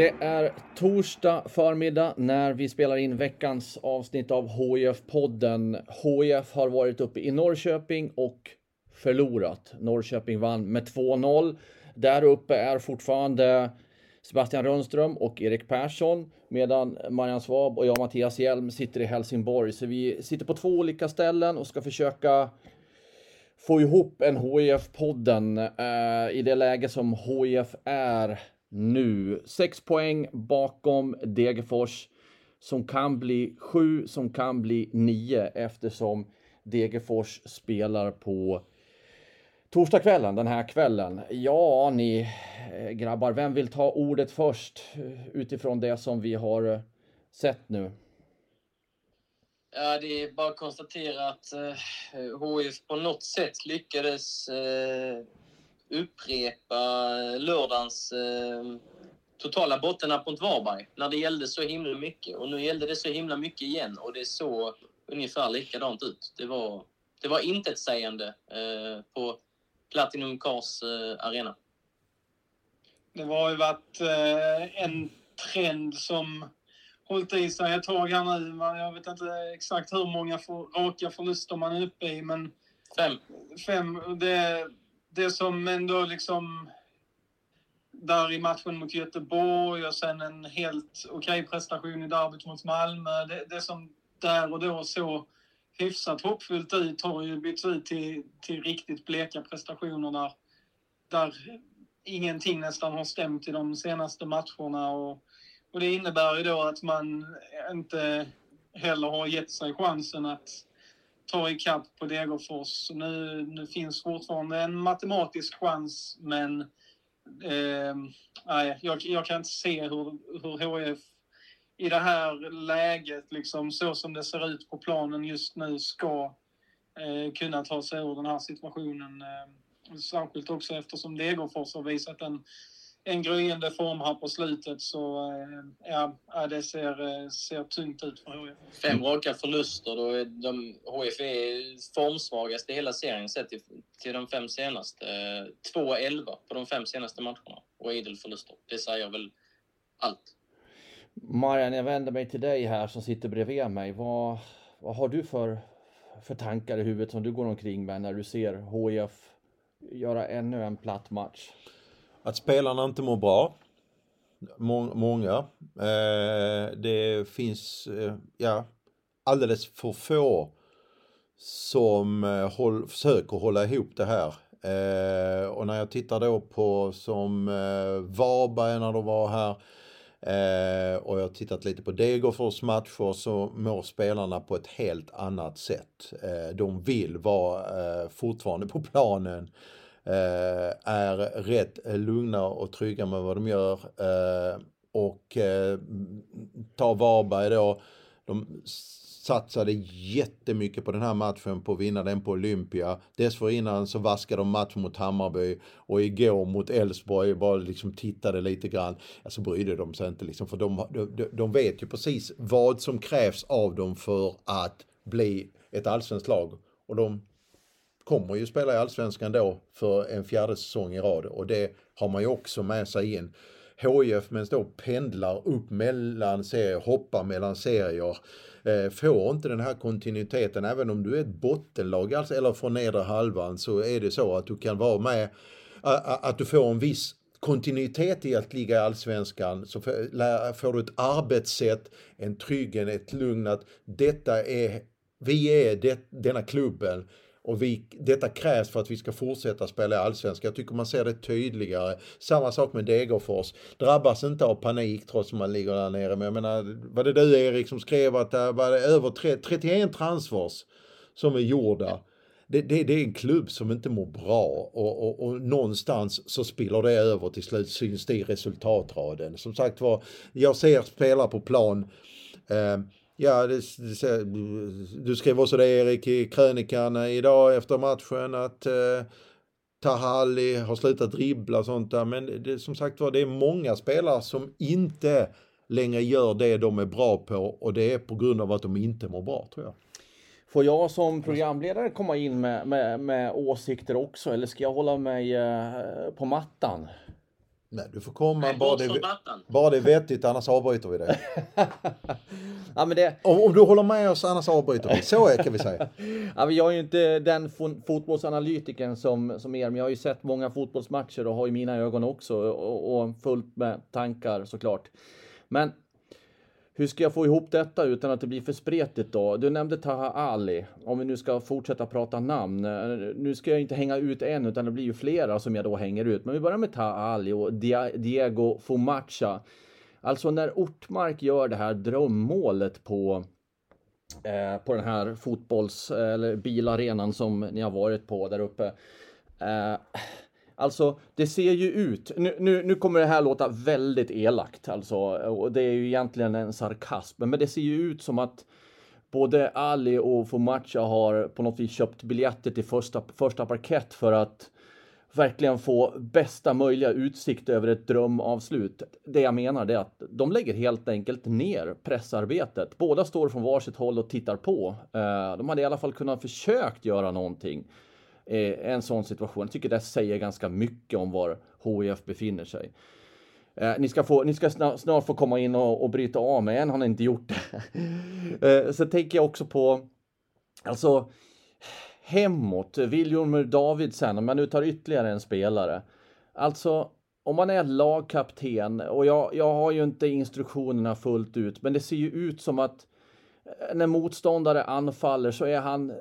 Det är torsdag förmiddag när vi spelar in veckans avsnitt av HIF-podden. HIF har varit uppe i Norrköping och förlorat. Norrköping vann med 2-0. Där uppe är fortfarande Sebastian Rönnström och Erik Persson medan Marian Svab och jag, Mattias Hjelm, sitter i Helsingborg. Så vi sitter på två olika ställen och ska försöka få ihop en HIF-podden eh, i det läge som HIF är nu. Sex poäng bakom Degerfors som kan bli sju, som kan bli nio eftersom Degerfors spelar på torsdagskvällen, den här kvällen. Ja, ni eh, grabbar, vem vill ta ordet först eh, utifrån det som vi har eh, sett nu? Ja, det är bara att konstatera att eh, HIF på något sätt lyckades eh, upprepa lördagens eh, totala bottennapp mot Varberg när det gällde så himla mycket. Och nu gällde det så himla mycket igen och det såg ungefär likadant ut. Det var, det var intetsägande eh, på Platinum Cars eh, arena. Det har ju varit eh, en trend som hållit i sig ett tag här nu. Jag vet inte exakt hur många för, raka förluster man är uppe i, men... Fem. Fem. Det, det som ändå liksom där i matchen mot Göteborg och sen en helt okej okay prestation i derbyt mot Malmö. Det, det som där och då så hyfsat hoppfullt ut har ju bytts ut till, till riktigt bleka prestationer där, där ingenting nästan har stämt i de senaste matcherna. Och, och det innebär ju då att man inte heller har gett sig chansen att ta ikapp på Degerfors. Nu, nu finns fortfarande en matematisk chans, men eh, nej, jag, jag, kan inte se hur, hur HF i det här läget, liksom, så som det ser ut på planen just nu, ska eh, kunna ta sig ur den här situationen. Eh, särskilt också eftersom Degerfors har visat en en gryende form här på slutet så eh, ja, det ser, eh, ser tungt ut för HIF. Fem raka förluster. Då är de, HIF är formsvagast i hela serien sett till, till de fem senaste. 2-11 på de fem senaste matcherna och idel förluster. Det säger väl allt. Marian, jag vänder mig till dig här som sitter bredvid mig. Vad, vad har du för, för tankar i huvudet som du går omkring med när du ser HIF göra ännu en platt match? Att spelarna inte mår bra. många. Eh, det finns, eh, ja, alldeles för få som eh, håll, försöker hålla ihop det här. Eh, och när jag tittar då på som eh, Varberg när de var här eh, och jag har tittat lite på Degerfors matcher så mår spelarna på ett helt annat sätt. Eh, de vill vara eh, fortfarande på planen. Eh, är rätt eh, lugna och trygga med vad de gör. Eh, och eh, ta Varberg då. De satsade jättemycket på den här matchen på att vinna den på Olympia. Dessförinnan så vaskade de match mot Hammarby och igår mot Elfsborg bara liksom tittade lite grann. Alltså brydde de sig inte liksom för de, de, de vet ju precis vad som krävs av dem för att bli ett allsvenskt lag. Och de kommer ju spela i Allsvenskan då för en fjärde säsong i rad och det har man ju också med sig in. HIF men då pendlar upp mellan serier, hoppar mellan serier. Eh, får inte den här kontinuiteten, även om du är ett bottenlag alltså, eller från nedre halvan så är det så att du kan vara med, att du får en viss kontinuitet i att ligga i allsvenskan så får du ett arbetssätt, en trygghet, ett lugn att detta är, vi är det, denna klubben och vi, detta krävs för att vi ska fortsätta spela i allsvenskan. Jag tycker man ser det tydligare. Samma sak med Degerfors. Drabbas inte av panik trots att man ligger där nere. Men jag menar, var det du Erik som skrev att det var över 31 transfers som är gjorda? Det, det, det, är en klubb som inte mår bra och, och, och, någonstans så spiller det över till slut syns det i resultatraden. Som sagt var, jag ser spelare på plan eh, Ja, det, det, du skrev också det Erik i krönikan idag efter matchen att eh, Tahali har slutat dribbla och sånt där. Men det, som sagt var, det är många spelare som inte längre gör det de är bra på och det är på grund av att de inte mår bra tror jag. Får jag som programledare komma in med, med, med åsikter också eller ska jag hålla mig eh, på mattan? Nej, du får komma Nej, bara, det, bara det är vettigt, annars avbryter vi det. ja, men det... Om, om, du håller med oss, annars avbryter vi. Så kan vi säga. ja, men jag är ju inte den fotbollsanalytikern som, som er, men jag har ju sett många fotbollsmatcher och har ju mina ögon också och, och fullt med tankar såklart. Men hur ska jag få ihop detta utan att det blir för spretigt då? Du nämnde Taha Ali, om vi nu ska fortsätta prata namn. Eh, nu ska jag inte hänga ut en, utan det blir ju flera som jag då hänger ut. Men vi börjar med Taha Ali och Diego Fomacha. Alltså när Ortmark gör det här drömmålet på eh, på den här fotbolls eller bilarenan som ni har varit på där uppe. Eh, Alltså, det ser ju ut, nu, nu, nu kommer det här låta väldigt elakt alltså, och det är ju egentligen en sarkasm, men det ser ju ut som att både Ali och Fomacha har på något vis köpt biljetter till första, första parkett för att verkligen få bästa möjliga utsikt över ett drömavslut. Det jag menar är att de lägger helt enkelt ner pressarbetet. Båda står från varsitt håll och tittar på. Eh, de hade i alla fall kunnat försökt göra någonting eh, en sån situation. Jag tycker det säger ganska mycket om var HIF befinner sig. Eh, ni ska, få, ni ska snart, snart få komma in och, och bryta av mig, än har ni inte gjort det. eh, så tänker jag också på, alltså hemåt, Viljormur Davidsen, om man nu tar ytterligare en spelare. Alltså, om man är lagkapten, och jag, jag har ju inte instruktionerna fullt ut, men det ser ju ut som att eh, när motståndare anfaller så är han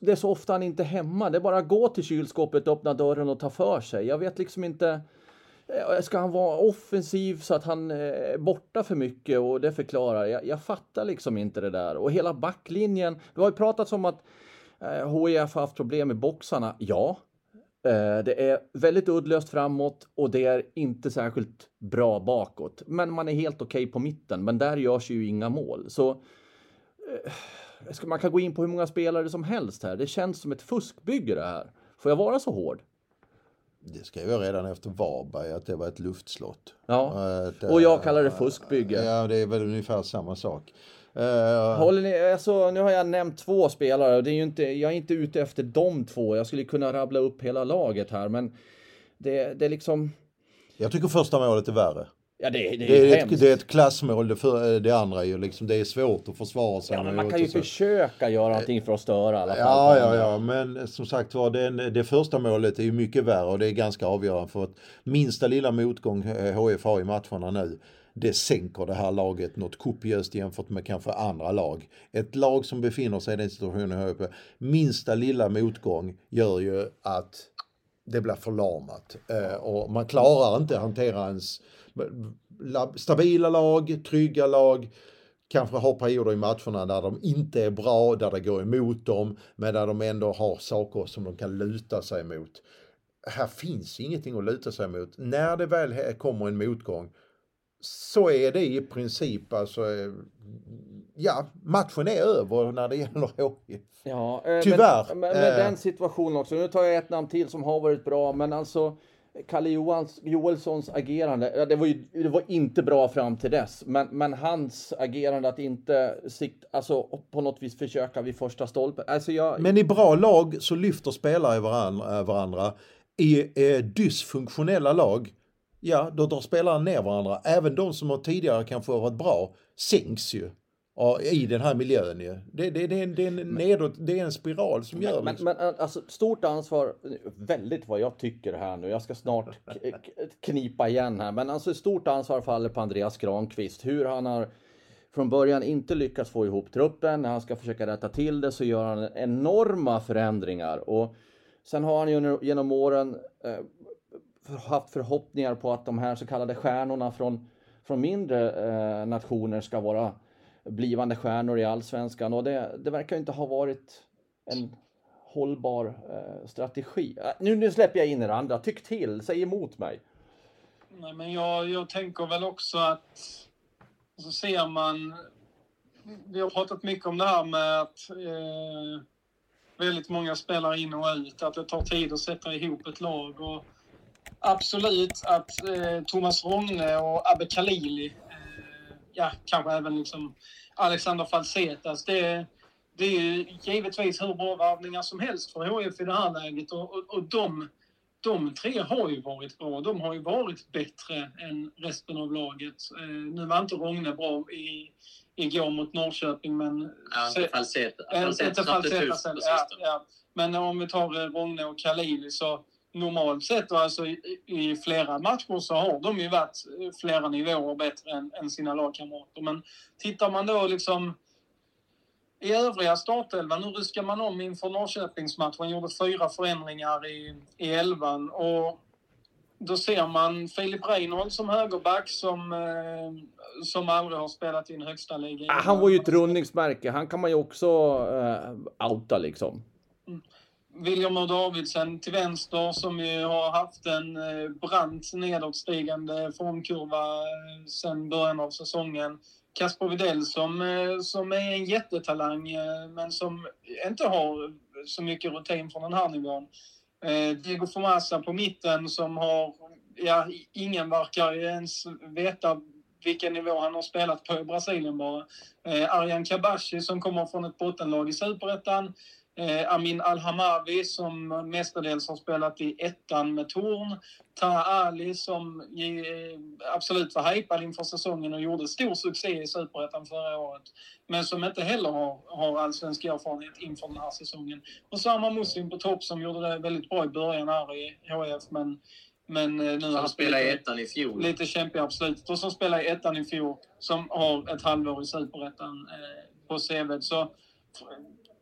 det är så ofta han inte är hemma. Det är bara att gå till kylskåpet, öppna dörren och ta för sig. Jag vet liksom inte. Eh, ska han vara offensiv så att han är borta för mycket och det förklarar. Jag, jag fattar liksom inte det där. Och hela backlinjen. Det har ju pratats om att eh, HIF har haft problem med boxarna. Ja, det är väldigt uddlöst framåt och det är inte särskilt bra bakåt. Men man är helt okej okay på mitten. Men där görs ju inga mål. Så man kan gå in på hur många spelare som helst här. Det känns som ett fuskbygge det här. Får jag vara så hård? Det skrev jag redan efter Varberg, att det var ett luftslott. Ja, att, och jag kallar det fuskbygge. Ja, det är väl ungefär samma sak. Uh, Håller ni, alltså, nu har jag nämnt två spelare och det är ju inte, jag är inte ute efter de två. Jag skulle kunna rabbla upp hela laget här, men det, det är liksom... Jag tycker första målet är värre. Ja, det, det, är, det, är ett, det är ett klassmål, det, för, det andra ju liksom, det är svårt att försvara sig. Ja, men man kan ju försöka göra någonting för att störa i alla fall. Ja, ja, ja, men som sagt var, det, det första målet är ju mycket värre och det är ganska avgörande för att minsta lilla motgång HF har i matcherna nu, det sänker det här laget något kopiöst jämfört med kanske andra lag. Ett lag som befinner sig i den situationen HF, minsta lilla motgång gör ju att det blir förlamat eh, och man klarar inte att hantera ens stabila lag, trygga lag, kanske har perioder i matcherna där de inte är bra, där det går emot dem, men där de ändå har saker som de kan luta sig mot. Här finns ingenting att luta sig mot. När det väl kommer en motgång så är det i princip alltså, ja, matchen är över när det gäller HIF. Ja, eh, Tyvärr. Men, med, med den situationen också, nu tar jag ett namn till som har varit bra, men alltså Kalle Johans, Joelssons agerande, det var, ju, det var inte bra fram till dess, men, men hans agerande att inte sikt, alltså, på något vis försöka vid första stolpen. Alltså jag... Men i bra lag så lyfter spelare varandra. Eh, varandra. I eh, dysfunktionella lag, ja då drar spelarna ner varandra. Även de som har tidigare kanske varit bra sänks ju i den här miljön ju. Det, det, det, är, en, det, är en nedåt, det är en spiral som gör men, liksom. men, men alltså stort ansvar, väldigt vad jag tycker här nu. Jag ska snart knipa igen här, men alltså stort ansvar faller på Andreas Granqvist. Hur han har från början inte lyckats få ihop truppen. När han ska försöka rätta till det så gör han enorma förändringar. Och sen har han ju genom åren eh, haft förhoppningar på att de här så kallade stjärnorna från, från mindre eh, nationer ska vara blivande stjärnor i allsvenskan. Och det, det verkar inte ha varit en hållbar eh, strategi. Äh, nu, nu släpper jag in er andra. Tyck till, säg emot mig. Nej, men jag, jag tänker väl också att så ser man... Vi har pratat mycket om det här med att eh, väldigt många spelar in och ut, att det tar tid att sätta ihop ett lag. Och absolut att eh, Thomas Rogne och Abbe Khalili, ja, kanske även liksom Alexander Falsetas, det, det är ju givetvis hur bra värvningar som helst för HF i det här läget. Och, och, och de de tre har ju varit bra. De har ju varit bättre än resten av laget. Eh, nu var inte Rogne bra i, igår mot Norrköping, men... Ja, inte Falseta. Inte Falseta ja, ja. Men om vi tar eh, Rogne och Kalili så normalt sett alltså i, i, flera matcher så har de ju varit eh, flera nivåer bättre än, än sina lagkamrater. Men tittar man då liksom i övriga startelvan, nu ruskar man om inför Norrköpingsmatchen, gjorde fyra förändringar i, i elvan och då ser man Filip Reinhold som högerback som, eh, som aldrig har spelat i en högsta liga. Ah, han var ju ett rundningsmärke, han kan man ju också eh, outa liksom. William och Davidsen till vänster som ju har haft en eh, brant nedåtstigande formkurva eh, sedan början av säsongen. Kasper Widell som, eh, som är en jättetalang men som inte har så mycket rutin från den här nivån. Diego Formasa på mitten som har, ja, ingen verkar ens veta vilken nivå han har spelat på i Brasilien bara. Arjan Kabashi som kommer från ett bottenlag i Superettan. Eh, Amin Al-Hamavi som mestadels har spelat i ettan med Torn. Taha Ali som eh, absolut var hypad inför säsongen och gjorde stor succé i Superettan förra året. Men som inte heller har, har allsvensk erfarenhet inför den här säsongen. Och Sama Muslim på topp som gjorde det väldigt bra i början här i HF men men eh, nu som spelade i ettan i fjol. Lite kämpigare på slutet. Och som spelar i ettan i fjol. Som har ett halvår i Superettan eh, på CV. Så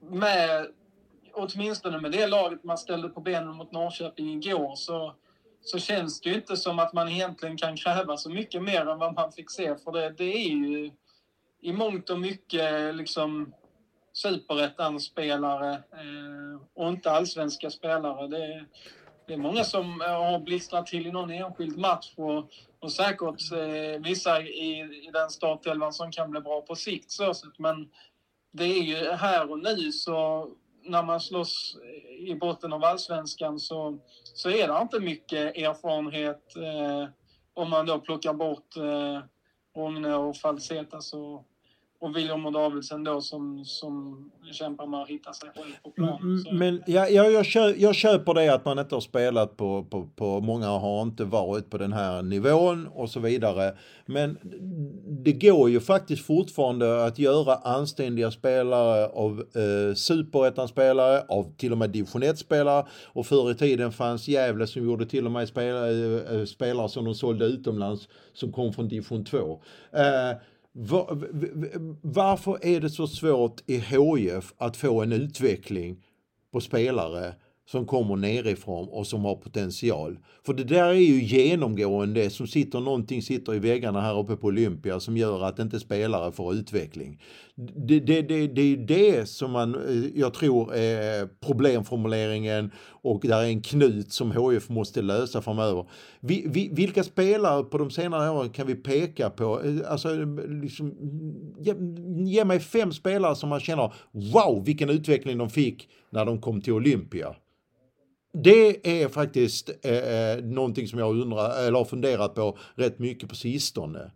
med åtminstone med det laget man ställde på benen mot Norrköping igår så, så känns det ju inte som att man egentligen kan kräva så mycket mer än vad man fick se. För det, det är ju i mångt och mycket liksom superettan-spelare eh, och inte allsvenska spelare. Det, det är många som har blixtrat till i någon enskild match och, och säkert eh, vissa i, i den startelvan som kan bli bra på sikt. Så, men det är ju här och nu så när man slåss i botten av allsvenskan så, så är det inte mycket erfarenhet eh, om man då plockar bort eh, Rogne och Falsetas och, och William och Davidsen då som, som kämpar med att hitta sig själv på plan. Mm, så. Men ja, jag, jag, köper, jag köper det att man inte har spelat på, på, på, många har inte varit på den här nivån och så vidare. Men det går ju faktiskt fortfarande att göra anständiga spelare av eh, superettan-spelare, av till och med division 1-spelare och förr i tiden fanns Gävle som gjorde till och med spelare, eh, spelare som de sålde utomlands som kom från division 2. Eh, var, varför är det så svårt i HIF att få en utveckling på spelare som kommer nerifrån och som har potential. För det där är ju genomgående som sitter någonting sitter i väggarna här uppe på Olympia som gör att inte spelare får utveckling. Det, det, det, det är ju det som man, eh, jag tror är problemformuleringen och där är en knut som HF måste lösa framöver. Vi, vi, vilka spelare på de senare åren kan vi peka på? Eh, alltså, liksom, ge, ge mig fem spelare som man känner wow vilken utveckling de fick när de kom till Olympia. Det är faktiskt eh, eh, någonting som jag undrar, eller har funderat på rätt mycket på sistone.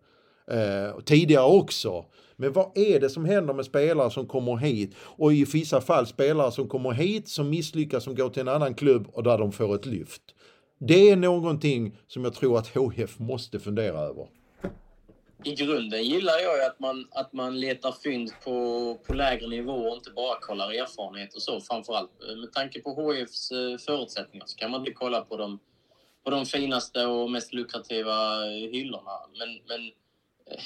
Eh, tidigare också. Men vad är det som händer med spelare som kommer hit och i vissa fall spelare som kommer hit som misslyckas som går till en annan klubb och där de får ett lyft. Det är någonting som jag tror att HF måste fundera över i grunden gillar jag ju att man, att man letar fynd på, på lägre nivå och inte bara kollar erfarenhet och så. Framförallt eh, med tanke på HFs eh, förutsättningar så kan man inte kolla på de, på de finaste och mest lukrativa hyllorna. Men, men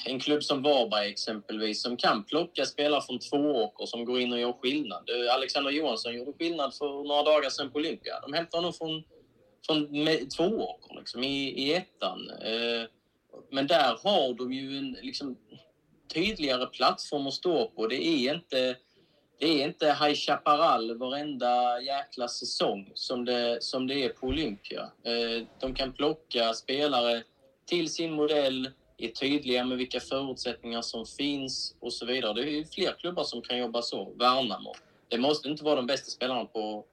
en klubb som Varberg exempelvis som kan plocka spelare från Tvååker som går in och gör skillnad. Alexander Johansson gjorde skillnad för några dagar sedan på Olympia. De hämtar honom från, från Tvååker liksom, i, i ettan. Eh, men där har de ju en liksom, tydligare plattform att stå på. Det är inte, det är inte High Chaparral varenda jäkla säsong som det, som det är på Olympia. Eh, de kan plocka spelare till sin modell, är tydliga med vilka förutsättningar som finns och så vidare. Det är fler klubbar som kan jobba så. Värnamo. Det måste inte vara de bästa spelarna på,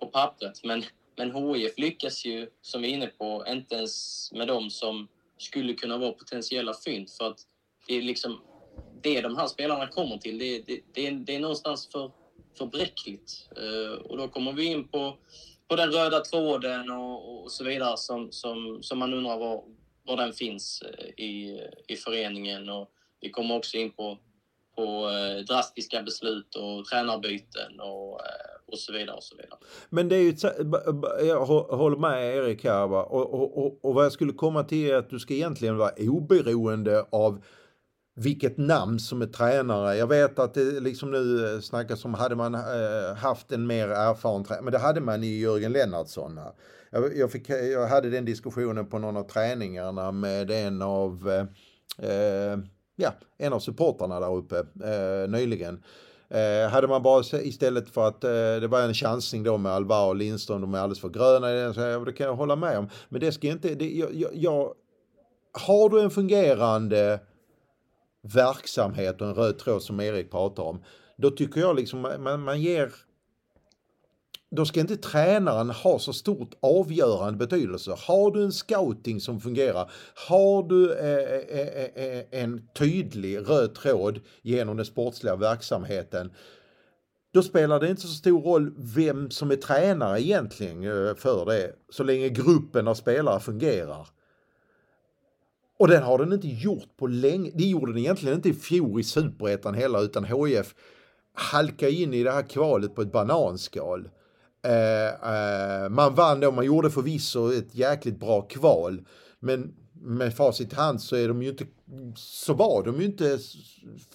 på pappret, men, men HIF lyckas ju, som vi är inne på, inte ens med dem som skulle kunna vara potentiella fynd. För att det är liksom det de här spelarna kommer till, det, det, det, är, det är någonstans för, för bräckligt. Uh, och då kommer vi in på, på den röda tråden och, och så vidare som, som, som man undrar var, var den finns eh, i, i föreningen. Och vi kommer också in på, på eh, drastiska beslut och tränarbyten och, eh, och så vidare. och så vidare. Men det är ju, jag håller med Erik här va? Och, och, och, och vad jag skulle komma till är att du ska egentligen vara oberoende av vilket namn som är tränare. Jag vet att det liksom nu eh, snackas om, hade man eh, haft en mer erfaren tränare, men det hade man i Jörgen Lennartsson. Jag, jag, fick, eh, jag hade den diskussionen på någon av träningarna med en av, eh, ja, en av supportrarna där uppe eh, nyligen. Eh, hade man bara istället för att eh, det var en chansning då med Alvaro och Lindström, de är alldeles för gröna, så det kan jag hålla med om. Men det ska inte, det, jag, jag, jag, har du en fungerande verksamhet och en röd tråd som Erik pratar om, då tycker jag liksom man, man ger då ska inte tränaren ha så stort avgörande betydelse. Har du en scouting som fungerar, har du eh eh, eh, eh, eh, en tydlig röd tråd genom den sportsliga verksamheten, då spelar det inte så stor roll vem som är tränare egentligen eh, för det, så länge gruppen av spelare fungerar. Och den har den inte gjort på länge. Det gjorde den egentligen inte i fjol i superettan heller utan HIF halkade in i det här kvalet på ett bananskal. Eh, eh, man vann då, man gjorde förvisso ett jäkligt bra kval. Men med facit i hand så är de ju inte, så var de ju inte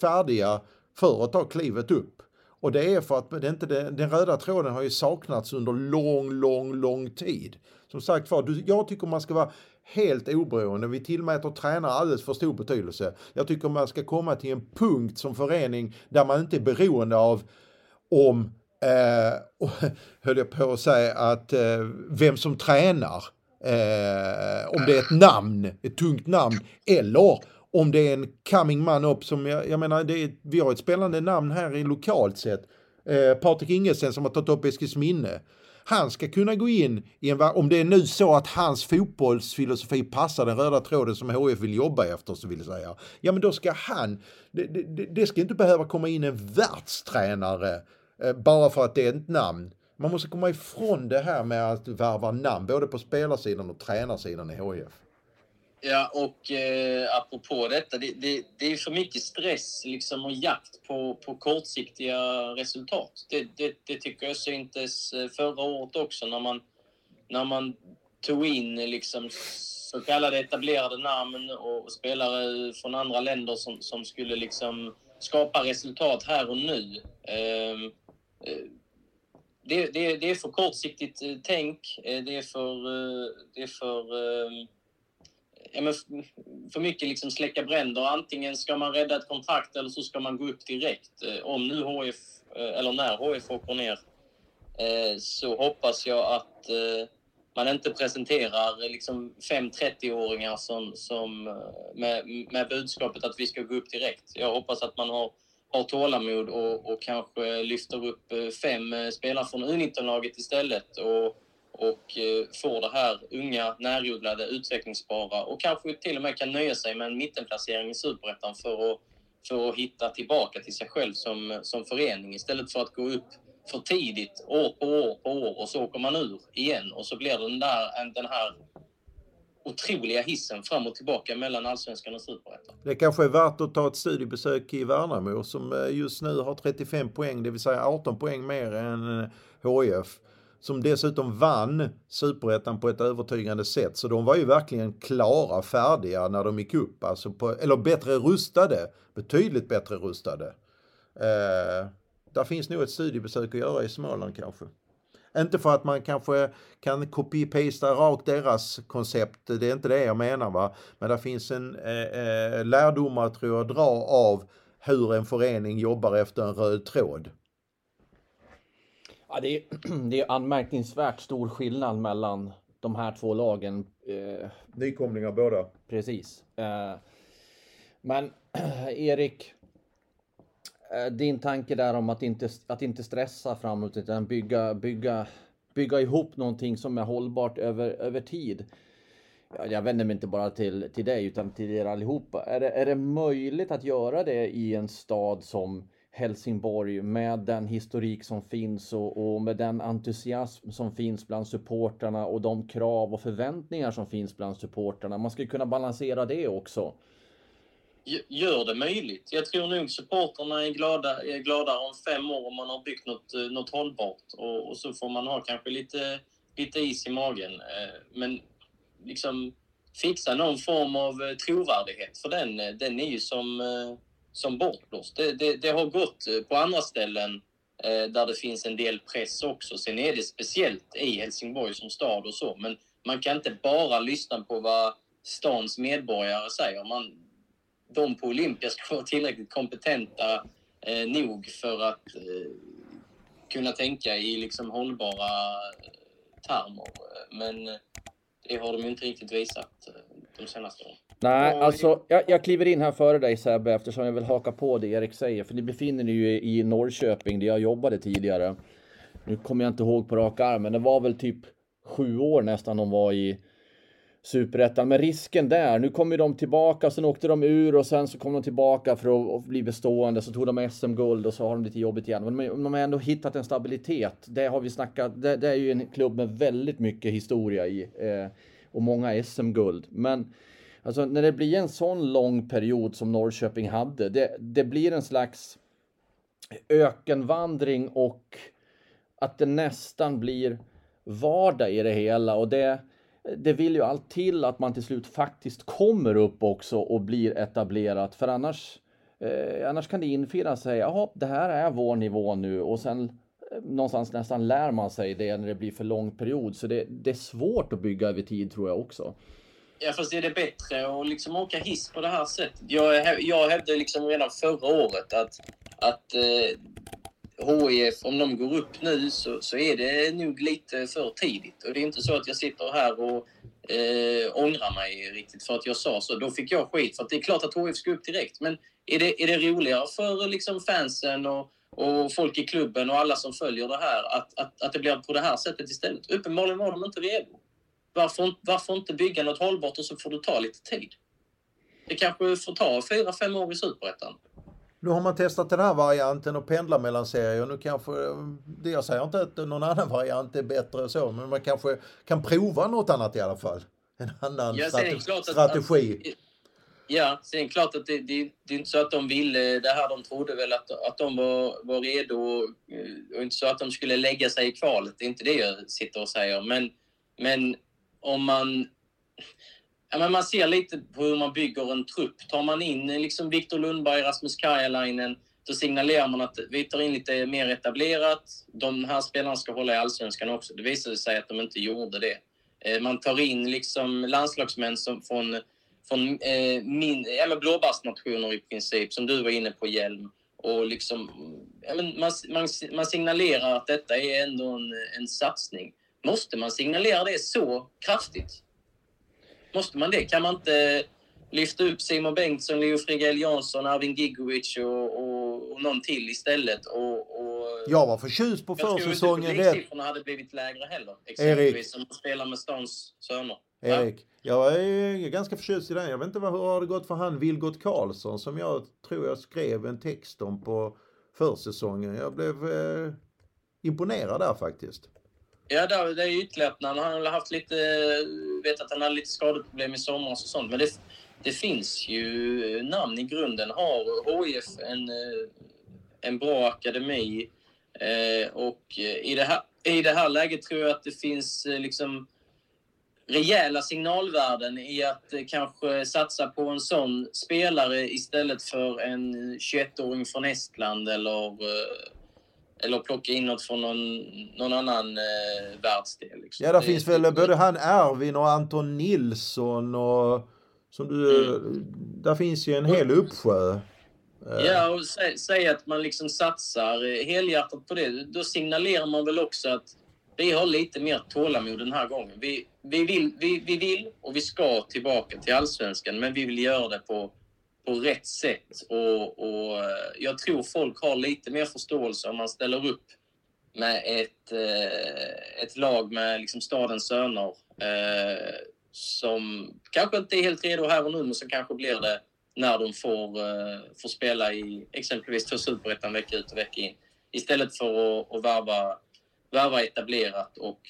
färdiga för att ta klivet upp. Och det är för att det inte, den röda tråden har ju saknats under lång, lång, lång tid. Som sagt var, jag tycker man ska vara helt oberoende. Vi tillmäter tränare alldeles för stor betydelse. Jag tycker man ska komma till en punkt som förening där man inte är beroende av om, eh, höll jag på att säga, att eh, vem som tränar. Eh, om det är ett namn, ett tungt namn, eller om det är en coming man upp som, jag, jag menar, det är, vi har ett spännande namn här i lokalt sett. Eh, Patrik Ingelsen som har tagit upp Eskilsminne han ska kunna gå in i en, om det är nu så att hans fotbollsfilosofi passar den röda tråden som HF vill jobba efter så vill säga. Ja men då ska han, det, det, det ska inte behöva komma in en världstränare eh, bara för att det är ett namn. Man måste komma ifrån det här med att värva namn både på spelarsidan och tränarsidan i HF. Ja, och eh, apropå detta, det, det, det, är för mycket stress liksom, och jakt på, på kortsiktiga resultat. Det, det, det tycker jag syntes eh, förra året också när man, när man tog in liksom, så kallade etablerade namn och spelare från andra länder som, som skulle liksom skapa resultat här och nu. Ehm, eh, det, det, det är för kortsiktigt eh, tänk. Eh, det är för, det är för ehm, men för mycket liksom släcka bränder. Antingen ska man rädda ett kontrakt eller så ska man gå upp direkt. Eh, om nu HF, eh, eller när HF åker ner, eh, så hoppas jag att man inte presenterar liksom fem 30-åringar som, som, med, med budskapet att vi ska gå upp direkt. Jag hoppas att man har, har tålamod och, och kanske lyfter upp fem spelare från U19-laget istället och och eh, får det här unga, närodlade, utvecklingsbara och kanske till och med kan nöja sig med en mittenplacering i Superettan för att, för att hitta tillbaka till sig själv som, som förening istället för att gå upp för tidigt, år på år på år och så åker man ur igen och så blir det den, där, den här otroliga hissen fram och tillbaka mellan allsvenskan och superettan. Det kanske är värt att ta ett studiebesök i Värnamo som eh, just nu har 35 poäng, det vill säga 18 poäng mer än eh, HIF som dessutom vann superettan på ett övertygande sätt. Så de var ju verkligen klara, färdiga när de gick upp. Alltså på, eller bättre rustade, betydligt bättre rustade. Eh, där finns nog ett studiebesök att göra i Småland kanske. Inte för att man kanske kan copy-pasta rakt deras koncept, det är inte det jag menar va. Men det finns en eh, eh, lärdomar tror jag dra av hur en förening jobbar efter en röd tråd. Ja, det, är, det är anmärkningsvärt stor skillnad mellan de här två lagen. Eh, Nykomlingar båda. Precis. Eh, men Erik, eh, din tanke där om att inte, att inte stressa framåt utan bygga, bygga, bygga ihop någonting som är hållbart över, över tid. Jag vänder mig inte bara till, till dig utan till er allihopa. Är det, är det möjligt att göra det i en stad som Helsingborg med den historik som finns och, och, med den entusiasm som finns bland supportrarna och de krav och förväntningar som finns bland supportrarna. Man ska kunna balansera det också. Gör det möjligt. Jag tror nog supportrarna är glada, är glada om fem år om man har byggt något, eh, något hållbart och, och så får man ha kanske lite, lite is i magen. Eh, men liksom fixa någon form av eh, trovärdighet för den, den är ju som som bortblåst. Det, det, det, har gått eh, på andra ställen eh, där det finns en del press också. Sen är det speciellt i Helsingborg som stad och så, men man kan inte bara lyssna på vad stans medborgare säger. Man, de på Olympia ska vara tillräckligt kompetenta eh, nog för att eh, kunna tänka i liksom hållbara eh, termer. Men eh, det har de inte riktigt visat de senaste åren. Nej, alltså jag, jag kliver in här före dig Sebbe eftersom jag vill haka på det Erik säger. För ni befinner ni ju i Norrköping där jag jobbade tidigare. Nu kommer jag inte ihåg på rak arm, men det var väl typ sju år nästan de var i Superettan. Men risken där, nu kommer de tillbaka, sen åkte de ur och sen så kom de tillbaka för att bli bestående. Så tog de SM-guld och så har de lite jobbigt igen. Men de har ändå hittat en stabilitet. Det har vi snackat, det, det är ju en klubb med väldigt mycket historia i. Eh, och många SM-guld. Men Alltså när det blir en sån lång period som Norrköping hade, det, det blir en slags ökenvandring och att det nästan blir vardag i det hela och det, det vill ju allt till att man till slut faktiskt kommer upp också och blir etablerat för annars eh, annars kan det infinna sig, jaha, det här är vår nivå nu och sen eh, någonstans nästan lär man sig det när det blir för lång period. Så det, det är svårt att bygga över tid tror jag också. Ja, fast är det bättre att liksom åka hiss på det här sättet? Jag, jag hävdade liksom redan förra året att, att eh, HIF, om de går upp nu så, så är det nog lite för tidigt. Och det är inte så att jag sitter här och eh, ångrar mig riktigt för att jag sa så. Då fick jag skit för att det är klart att HIF ska upp direkt. Men är det, är det roligare för liksom fansen och, och folk i klubben och alla som följer det här att, att, att det blir på det här sättet istället? Uppenbarligen var de inte redo. Varför, varför inte bygga något hållbart och så får du ta lite tid? Det kanske får ta fyra, fem år i Superettan. Nu har man testat den här varianten och pendlar mellan serier. Nu kanske, det jag säger inte att någon annan variant är bättre så, men man kanske kan prova något annat i alla fall. En annan ja, strate strategi. Att, att, ja, sen är det klart att det, det, det, är inte så att de ville det här. De trodde väl att, att de var, var redo och, och inte så att de skulle lägga sig i kvalet. Det är inte det jag sitter och säger. Men, men om man... Ja, men man ser lite på hur man bygger en trupp. Tar man in liksom Viktor Lundberg, Rasmus Karjalainen, då signalerar man att vi tar in lite mer etablerat. De här spelarna ska hålla i allsvenskan också. Det visade sig att de inte gjorde det. Eh, man tar in liksom landslagsmän som från, från eh, min, eller blåbärsnationer i princip, som du var inne på, Hjelm. Och liksom, ja, men man, man, man signalerar att detta är ändå en, en satsning. Måste man signalera det så kraftigt? Måste man det? Kan man inte lyfta upp Simon Bengtsson, Leo Frigell Jansson, Arvin Gigovic och, och, och någon till istället? Och, och, jag var förtjust på försäsongen. Jag tror inte hade blivit lägre heller. Exempelvis Erik. som spelar med Stans söner. Erik, jag är ganska förtjust i den. Jag vet inte hur har det gått för han Vilgot Karlsson som jag tror jag skrev en text om på försäsongen. Jag blev eh, imponerad där faktiskt. Ja, det är ytterligare Han har haft lite, vet att han hade lite skadeproblem i somras och sånt. Men det, det finns ju namn i grunden. Har HIF en, eh, en bra akademi eh, och eh, i det här i det här läget tror jag att det finns eh, liksom rejäla signalvärden i att kanske satsa på en sån spelare istället för en 21-åring från Estland eller, eller plocka in något från någon, någon annan eh, världsdel. Liksom. Ja, där finns väl både han Ervin och Anton Nilsson och som du, mm. där finns ju en hel uppsjö. Ja, och säg, säg, att man liksom satsar helhjärtat på det. Då signalerar man väl också att vi har lite mer tålamod den här gången. Vi, vi, vill, vi, vi vill och vi ska tillbaka till allsvenskan, men vi vill göra det på, på rätt sätt. Och, och eh, jag tror folk har lite mer förståelse om man ställer upp med ett, eh, ett lag med liksom stadens söner eh, som kanske inte är helt redo här och nu, men som kanske blir det när de får, får spela i exempelvis superettan vecka ut och vecka in. Istället för att, att värva värva etablerat och,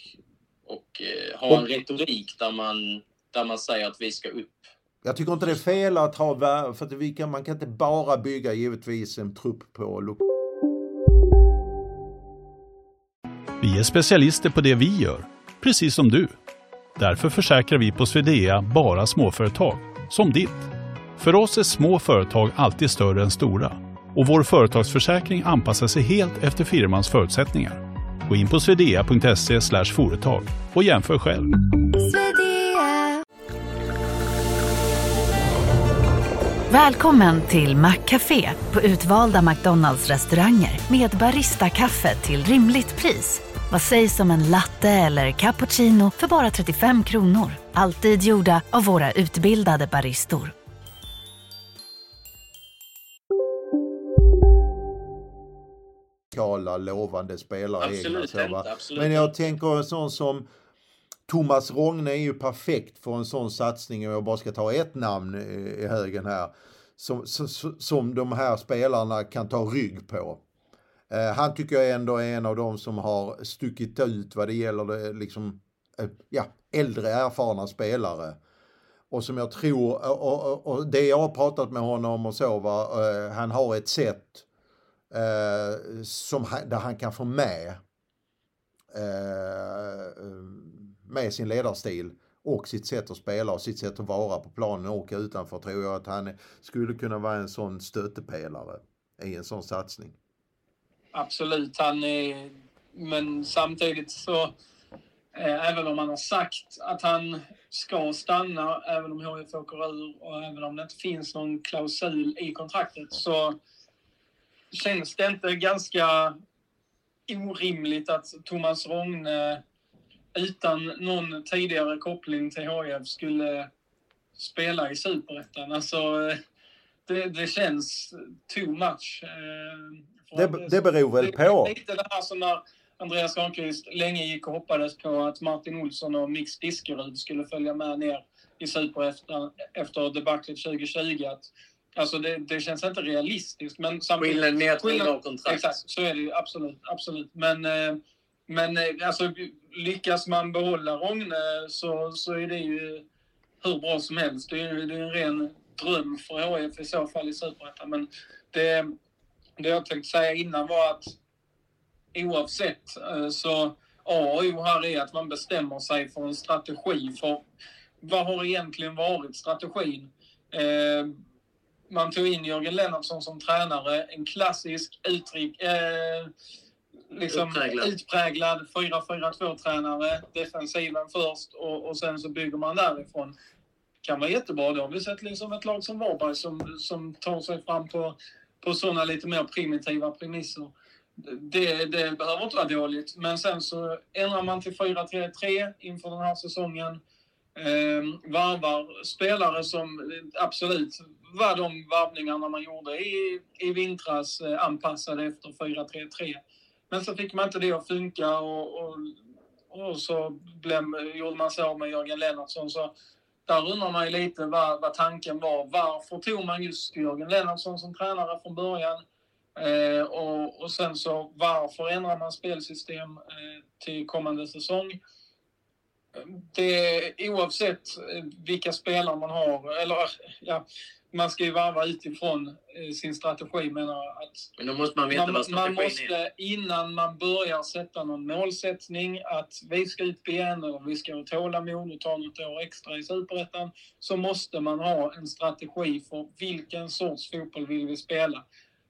och eh, ha en retorik där man, där man säger att vi ska upp. Jag tycker inte det är fel att ha, för att vi kan, man kan inte bara bygga givetvis en trupp på Vi är specialister på det vi gör, precis som du. Därför försäkrar vi på Swedea bara småföretag, som ditt. För oss är små företag alltid större än stora och vår företagsförsäkring anpassar sig helt efter firmans förutsättningar. Gå in på swedea.se företag och jämför själv. Välkommen till Maccafé på utvalda McDonalds restauranger med Baristakaffe till rimligt pris. Vad sägs om en latte eller cappuccino för bara 35 kronor? Alltid gjorda av våra utbildade baristor. skala lovande spelare. Absolut egna, inte, absolut Men jag tänker en sån som Thomas Rogne är ju perfekt för en sån satsning och jag bara ska ta ett namn eh, i högen här. Som, som, som de här spelarna kan ta rygg på. Eh, han tycker jag ändå är en av de som har stuckit ut vad det gäller det, liksom, eh, ja, äldre erfarna spelare. Och som jag tror, och, och, och, det jag har pratat med honom och så va, eh, han har ett sätt eh, som, där han kan få med eh, med sin ledarstil och sitt sätt att spela och sitt sätt att vara på planen och åka utanför tror jag att han skulle kunna vara en sån stöttepelare i en sån satsning. Absolut, han är, men samtidigt så eh, även om han har sagt att han ska stanna, även om HIF åker ur och även om det inte finns någon klausul i kontraktet så känns det inte ganska orimligt att Thomas Rogne utan någon tidigare koppling till HIF skulle spela i Superettan? Alltså, det, det känns too much. Eh, det, det beror väl på? Det är lite det här som när Andreas Granqvist länge gick och hoppades på att Martin Olsson och Mix Diskerud skulle följa med ner i Superettan efter debaclet 2020. Att Alltså det, det känns inte realistiskt. Men samtidigt, skillnaden med att skillnad, kontrakt. Exakt, så är det ju absolut. absolut. Men, eh, men eh, alltså, lyckas man behålla Rogne så, så är det ju hur bra som helst. Det är, det är en ren dröm för HIF i så fall i Superettan. Men det, det jag tänkte säga innan var att oavsett eh, så A och O här är att man bestämmer sig för en strategi. För vad har egentligen varit strategin? Eh, man tog in Jörgen Lennartsson som tränare. En klassisk utrik, eh, liksom utpräglad, utpräglad 4-4-2-tränare. Defensiven först och, och sen så bygger man därifrån. Kan vara jättebra. Det har vi sett liksom ett lag som Varberg som, som tar sig fram på, på sådana lite mer primitiva premisser. Det, det behöver inte vara dåligt. Men sen så ändrar man till 4-3-3 inför den här säsongen. Eh, varvar spelare som absolut var de varvningarna man gjorde i, i vintras eh, anpassade efter 4-3-3. Men så fick man inte det att funka och, och, och så blev, gjorde man så med Jörgen Lennartsson. Så där undrar man ju lite vad, vad tanken var. Varför tog man just Jörgen Lennartsson som tränare från början? Eh, och, och sen så varför ändrar man spelsystem eh, till kommande säsong? det, oavsett eh, vilka spelare man har, eller ja, man ska ju varva utifrån eh, sin strategi menar att... Men då måste man veta man, vad strategin man måste, är. Innan man börjar sätta någon målsättning att vi ska upp igen eller vi ska ha tålamod och ta något år extra i Superettan så måste man ha en strategi för vilken sorts fotboll vill vi spela.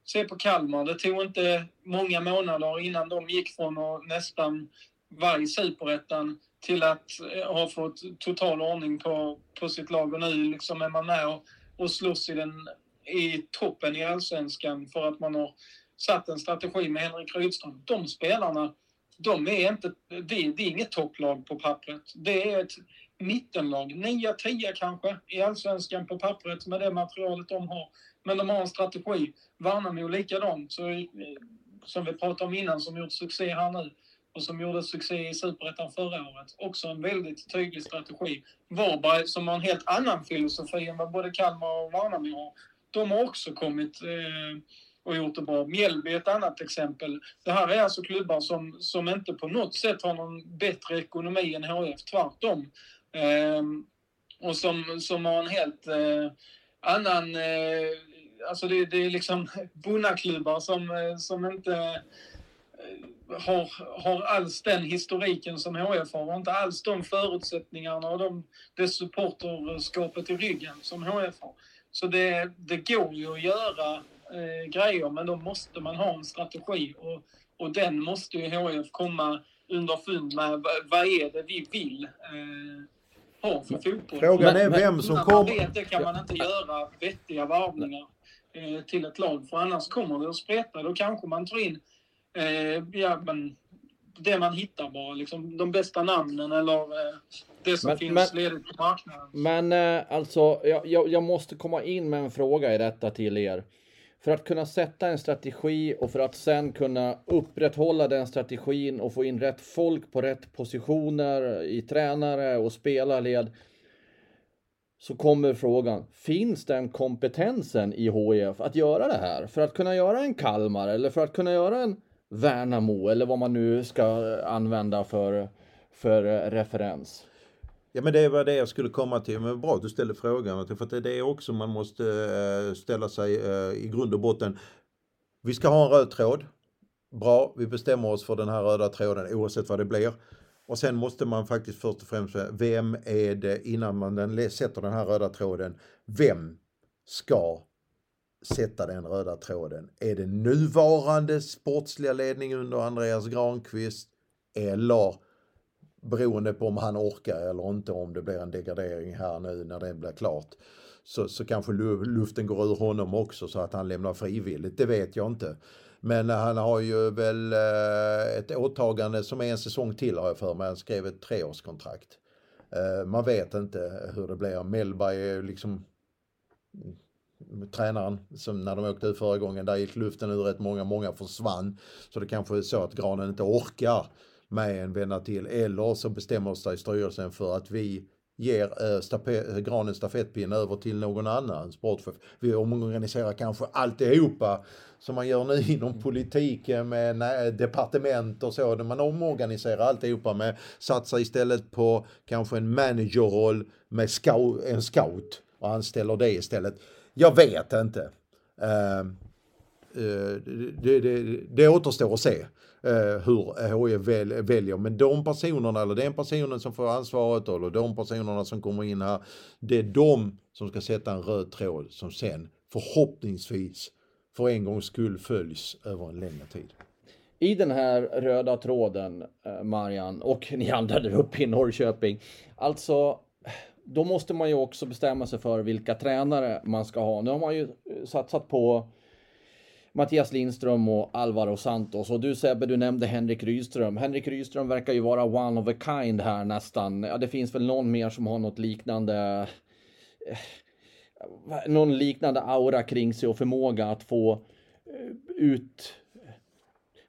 Se på Kalmar, det tog inte många månader innan de gick från att nästan vara i Superettan till att eh, ha fått total ordning på, på sitt lag och nu liksom är man med och och slåss i, den, i toppen i allsvenskan för att man har satt en strategi med Henrik Rydström. De spelarna, de är inte, det, det är inget topplag på pappret. Det är ett mittenlag, 9-10 kanske i allsvenskan på pappret med det materialet de har. Men de har en strategi. Värnamo likadant, så, som vi pratade om innan, som gjort succé här nu och som gjorde succé i Superettan förra året. Också en väldigt tydlig strategi. Varberg, som har en helt annan filosofi än vad både Kalmar och Värnamo har, de har också kommit eh, och gjort det bra. Mjällby är ett annat exempel. Det här är alltså klubbar som, som inte på något sätt har någon bättre ekonomi än HF, tvärtom. Eh, och som, som har en helt eh, annan... Eh, alltså det, det är liksom bonnaklubbar som, eh, som inte eh, har, har alls den historiken som HF har och inte alls de förutsättningarna och de, det supporterskapet i ryggen som HF har. Så det, det går ju att göra eh, grejer men då måste man ha en strategi och, och den måste ju HF komma underfund med. Vad är det vi vill eh, ha för fotboll? Frågan är vem som kommer... Vet det kan man inte göra vettiga varvningar eh, till ett lag för annars kommer det att spreta. Då kanske man tar in eh, ja, men det man hittar bara. Liksom, de bästa namnen eller eh, det som Men- finns men- ledigt på marknaden. Men eh, alltså, jag, jag, jag måste komma in med en fråga i detta till er. För att kunna sätta en strategi och för att sen kunna upprätthålla den strategin och få in rätt folk på rätt positioner i tränare och spelarled. Så kommer frågan, finns den kompetensen i HIF att göra det här? För att kunna göra en Kalmar eller för att kunna göra en Värnamo eller vad man nu ska använda för, för referens. Ja men det var det jag skulle komma till. Men bra att du ställde frågan. För att det är det också man måste eh, ställa sig eh, i grund och botten. Vi ska ha en röd tråd. Bra, vi bestämmer oss för den här röda tråden oavsett vad det blir. Och sen måste man faktiskt först och främst säga, vem är det innan man den, sätter den här röda tråden, vem ska sätta den röda tråden? Är det nuvarande sportsliga ledning under Andreas Granqvist eller beroende på om han orkar eller inte om det blir en degradering här nu när det blir klart så, så kanske luften går ur honom också så att han lämnar frivilligt. Det vet jag inte. Men han har ju väl eh, ett åtagande som är en säsong till har jag för mig. Han skrev ett treårskontrakt. Eh, man vet inte hur det blir. Mellberg är ju liksom tränaren som när de åkte ut förra gången, där gick luften ur rätt många, många försvann. Så det kanske är så att Granen inte orkar med en vända till. Eller så bestämmer sig styrelsen för att vi ger äh, stape- Granen stafettpinne över till någon annan sportchef. Vi omorganiserar kanske alltihopa som man gör nu inom politiken med nej, departement och så. Man omorganiserar alltihopa med satsar istället på kanske en managerroll med scout, en scout och anställer det istället. Jag vet inte. Uh, det, det, det återstår att se eh, hur HIF väl, väljer. Men de personerna, eller den personen som får ansvaret eller de personerna som kommer in här, det är de som ska sätta en röd tråd som sen förhoppningsvis för en gångs skull följs över en längre tid. I den här röda tråden, eh, Marian, och ni andra där uppe i Norrköping. Alltså, då måste man ju också bestämma sig för vilka tränare man ska ha. Nu har man ju eh, satsat på Mattias Lindström och Alvaro Santos. Och du Sebbe, du nämnde Henrik Rydström. Henrik Rydström verkar ju vara one of a kind här nästan. Ja, det finns väl någon mer som har något liknande eh, någon liknande aura kring sig och förmåga att få eh, ut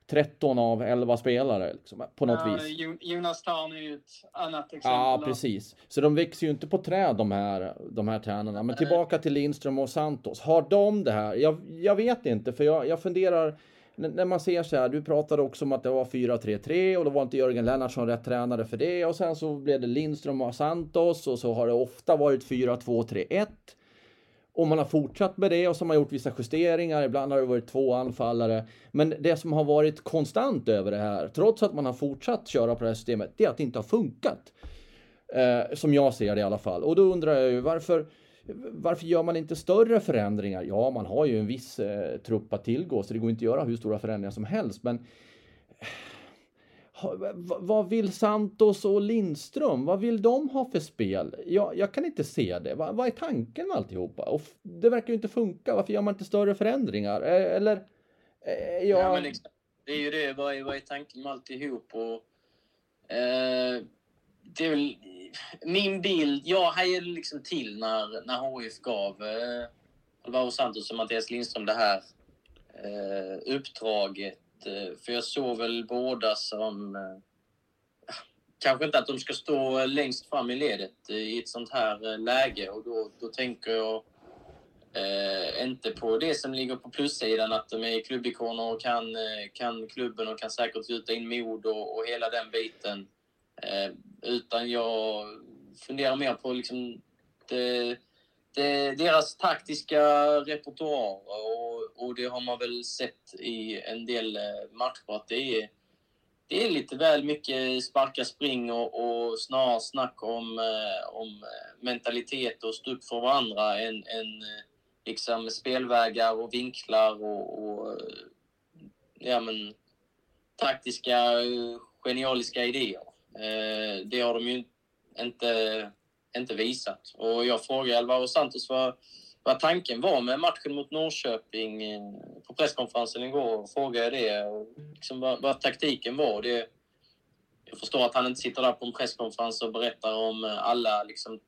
13 av 11 spelare liksom, på något Ja, vis. Jo- Jonas Tarn är ju ett annat exempel. Ja, precis. Så de växer ju inte på träd de här, de här tränarna. Men tillbaka till Lindström och Santos. Har de det här? Jag, jag vet inte, för jag, jag funderar. när man ser så här, du pratade också om att det var 4-3-3 och då var inte Jörgen Lennartsson rätt tränare för det och sen så blev det Lindström och Santos och så har det ofta varit 4-2-3-1. Och man har fortsatt med det och så har man gjort vissa justeringar. Ibland har det varit två anfallare. Men det som har varit konstant över det här, trots att man har fortsatt köra på det här systemet, det är att det inte har funkat. Eh, som jag ser det i alla fall. Och då undrar jag ju varför varför gör man inte större förändringar? Ja, man har ju en viss eh, trupp att tillgå, så det går inte att göra hur stora förändringar som helst. Men vad vill Santos och Lindström? Vad vill de ha för spel? Jag, jag kan inte se det. Vad, vad är tanken med alltihopa? Och det verkar ju inte funka. Varför gör man inte större förändringar? Eh, eller? Eh, jag... ja, men liksom, det är ju det. Vad är, vad är tanken med alltihop? Och, eh, det är väl min bild. Jag hejade liksom till när, när HIF gav eh, Alvaro Santos och Mattias Lindström det här eh, uppdraget för jag såg väl båda som... Eh, kanske inte att de ska stå längst fram i ledet eh, i ett sånt här eh, läge och då, då tänker jag eh, inte på det som ligger på plussidan, att de är klubbikoner och kan, kan klubben och kan säkert gjuta in mod och, och hela den biten. Eh, utan jag funderar mer på liksom det, det, deras taktiska repertoar och, och det har man väl sett i en del eh, matcher att det är, det är lite väl mycket sparka spring och, och snarare snack om, eh, om eh, mentalitet och stå upp för varandra än, än liksom spelvägar och vinklar och, och ja, men, taktiska genialiska idéer. Det har de ju inte inte visat. Och jag frågade Alvaro Santos vad, vad tanken var med matchen mot Norrköping eh, på presskonferensen igår. Och frågade det och liksom vad, vad taktiken var. Det, jag förstår att han inte sitter där på en presskonferens och berättar om eh, alla liksom,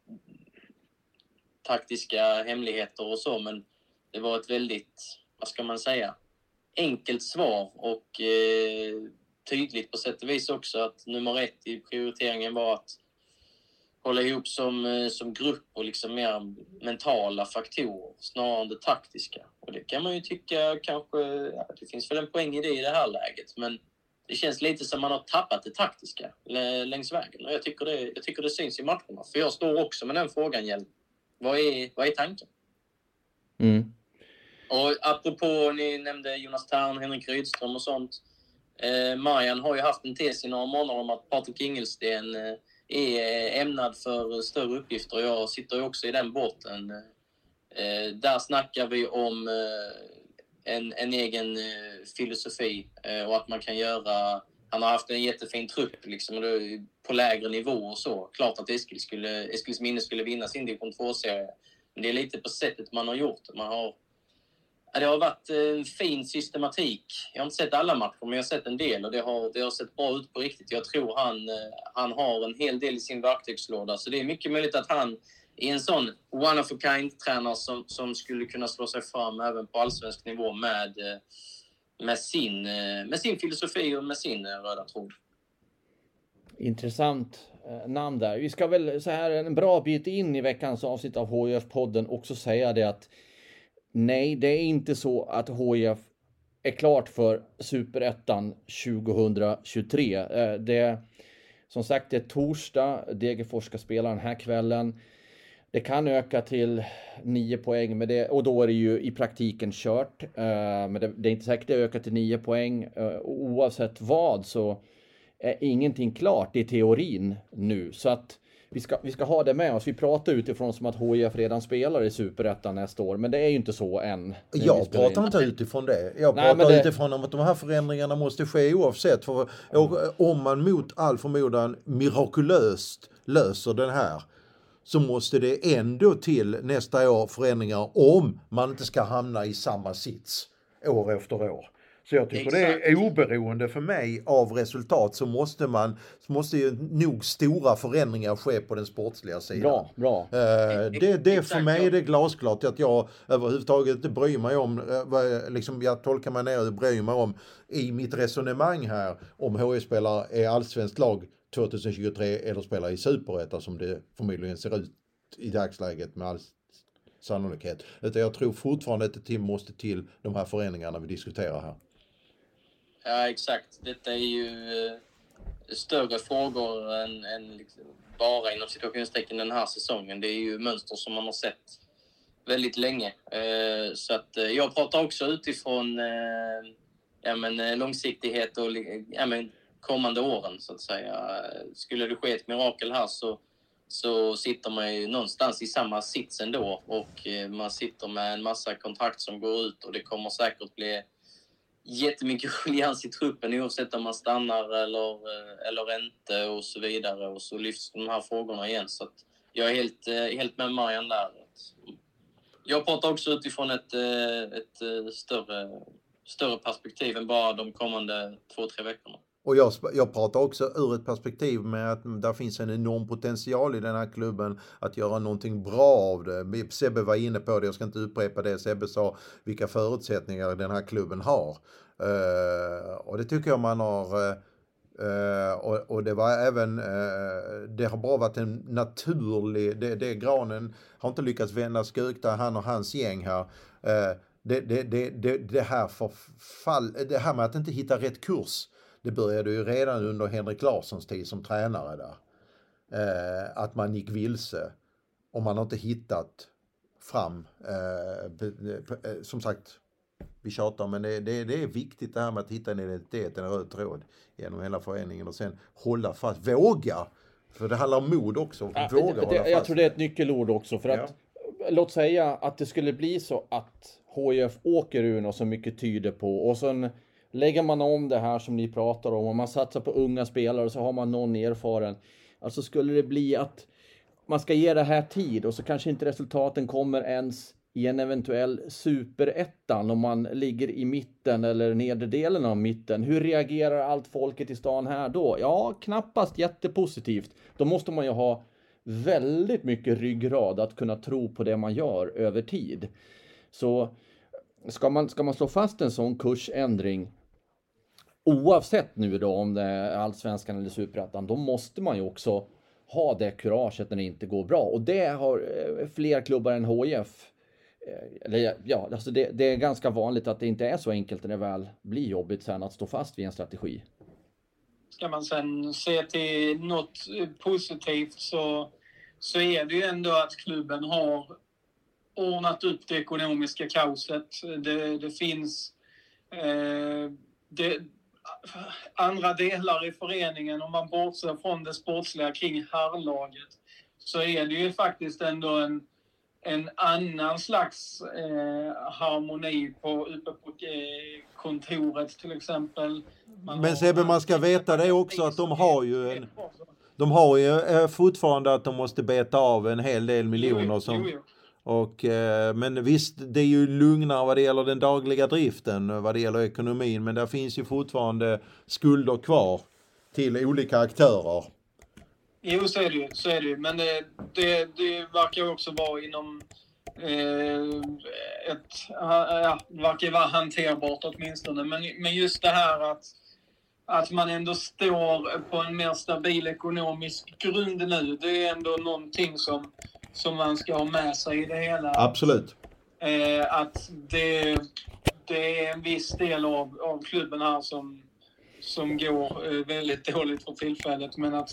taktiska hemligheter och så, men det var ett väldigt, vad ska man säga, enkelt svar och eh, tydligt på sätt och vis också att nummer ett i prioriteringen var att hålla ihop som, eh, som grupp och liksom mer mentala faktorer snarare än det taktiska. Och det kan man ju tycka kanske, ja, det finns väl en poäng i det i det här läget, men det känns lite som man har tappat det taktiska längs vägen. Och jag tycker det, jag tycker det syns i matcherna. För jag står också med den frågan, Hjelm. Vad är, vad är tanken? Mm. Och apropå, ni nämnde Jonas Tern, Henrik Rydström och sånt. Eh, Marian har ju haft en tes i några månader om att Patrik Ingelsten eh, är eh, ämnad för större uppgifter. Jag sitter ju också i den båten. Eh, där snackar vi om eh, en, en egen filosofi och att man kan göra... Han har haft en jättefin trupp liksom, på lägre nivå och så. Klart att Eskil skulle, Eskils minne skulle vinna sin division 2-serie. Men det är lite på sättet man har gjort. Man har det har varit en fin systematik. Jag har inte sett alla matcher, men jag har sett en del och det har, det har sett bra ut på riktigt. Jag tror han, eh, han har en hel del i sin verktygslåda, så det är mycket möjligt att han är en sån one of a kind-tränare som, som skulle kunna slå sig fram även på allsvensk nivå med, eh, med, sin, med sin filosofi och med sin röda tråd. Intressant namn där. Vi ska väl så här en bra bit in i veckans avsnitt av HIF-podden också säga det att Nej, det är inte så att HIF är klart för Superettan 2023. Eh, det det som sagt, det är torsdag. Degerfors ska spela den här kvällen. Det kan öka till 9 poäng men det, och då är det ju i praktiken kört. Eh, men det, det är inte säkert att det ökar till 9 poäng. Eh, oavsett vad så är ingenting klart i teorin nu. Så att vi ska, vi ska ha det med oss. Vi pratar utifrån som att HIF redan spelar i Superettan nästa år, men det är ju inte så än. Jag pratar inte utifrån det. Jag Nej, pratar det... utifrån att de här förändringarna måste ske oavsett. För om man mot all förmodan mirakulöst löser den här så måste det ändå till nästa år förändringar om man inte ska hamna i samma sits år efter år. Så jag tycker Exakt. det är oberoende för mig av resultat så måste man, så måste ju nog stora förändringar ske på den sportsliga sidan. Bra, bra. Eh, det, det för mig är det glasklart att jag överhuvudtaget inte bryr mig om, eh, liksom jag tolkar mig ner och bryr mig om i mitt resonemang här om HI-spelare är allsvenskt lag 2023 eller spelar i superettan som det förmodligen ser ut i dagsläget med all sannolikhet. Utan jag tror fortfarande att det måste till de här förändringarna vi diskuterar här. Ja, exakt. Detta är ju eh, större frågor än, än liksom bara inom situationstecken den här säsongen. Det är ju mönster som man har sett väldigt länge. Eh, så att eh, jag pratar också utifrån eh, ja, men, eh, långsiktighet och ja, men, kommande åren så att säga. Skulle det ske ett mirakel här så, så sitter man ju någonstans i samma sits ändå och eh, man sitter med en massa kontrakt som går ut och det kommer säkert bli jättemycket ruljans i truppen oavsett om man stannar eller, eh, eller inte och så vidare. Och så lyfts de här frågorna igen. Så jag är helt, eh, helt med Marian där. Jag pratar också utifrån ett, eh, ett större, större perspektiv än bara de kommande två, tre veckorna. Och jag, jag pratar också ur ett perspektiv med att det finns en enorm potential i den här klubben att göra någonting bra av det. Sebbe var inne på det, jag ska inte upprepa det. Sebbe sa vilka förutsättningar den här klubben har. Uh, och det tycker jag man har Uh, och, och, det var även, uh, det har bara varit en naturlig, det, det Granen har inte lyckats vända skuta, han och hans gäng här. Uh, det, det, det, det, det, här förfall, det här med att inte hitta rätt kurs, det började ju redan under Henrik Larssons tid som tränare där. Eh, att man gick vilse och man har inte hittat fram. Eh, eh, som sagt, vi tjatar men det, det, det, är viktigt det här med att hitta en identitet, en röd tråd genom hela föreningen och sen hålla fast, våga. För det handlar om mod också, ja, våga det, hålla fast. Jag tror det är ett nyckelord också för att ja. låt säga att det skulle bli så att HIF åker ur och så mycket tyder på och sen Lägger man om det här som ni pratar om och man satsar på unga spelare och så har man någon erfaren. Alltså skulle det bli att man ska ge det här tid och så kanske inte resultaten kommer ens i en eventuell superettan om man ligger i mitten eller nedre delen av mitten. Hur reagerar allt folket i stan här då? Ja, knappast jättepositivt. Då måste man ju ha väldigt mycket ryggrad att kunna tro på det man gör över tid. Så ska man, ska man slå fast en sån kursändring oavsett nu då om det är allsvenskan eller superettan, då måste man ju också ha det kuraget när det inte går bra. Och det har eh, fler klubbar än HIF. Eh, eller ja, alltså det, det, är ganska vanligt att det inte är så enkelt när det väl blir jobbigt sen att stå fast vid en strategi. Ska man sen se till något positivt så, så är det ju ändå att klubben har ordnat upp det ekonomiska kaoset. Det, det finns eh, det, andra delar i föreningen, om man bortser från det sportsliga kring herrlaget, så är det ju faktiskt ändå en, en annan slags eh, harmoni på, uppe på eh, kontoret till exempel. Man Men Sebbe, man ska veta det också att de har ju en... De har ju eh, fortfarande att de måste beta av en hel del miljoner som... Jo, jo. Och, eh, men visst, det är ju lugnare vad det gäller den dagliga driften, eh, vad det gäller ekonomin, men där finns ju fortfarande skulder kvar till olika aktörer. Jo, så är det ju. Så är det ju. Men det, det, det verkar också vara inom eh, ett... Ja, det verkar vara hanterbart åtminstone. Men, men just det här att, att man ändå står på en mer stabil ekonomisk grund nu, det är ändå någonting som som man ska ha med sig i det hela. Absolut. Eh, att det, det är en viss del av, av klubben här som, som går eh, väldigt dåligt för tillfället. Men att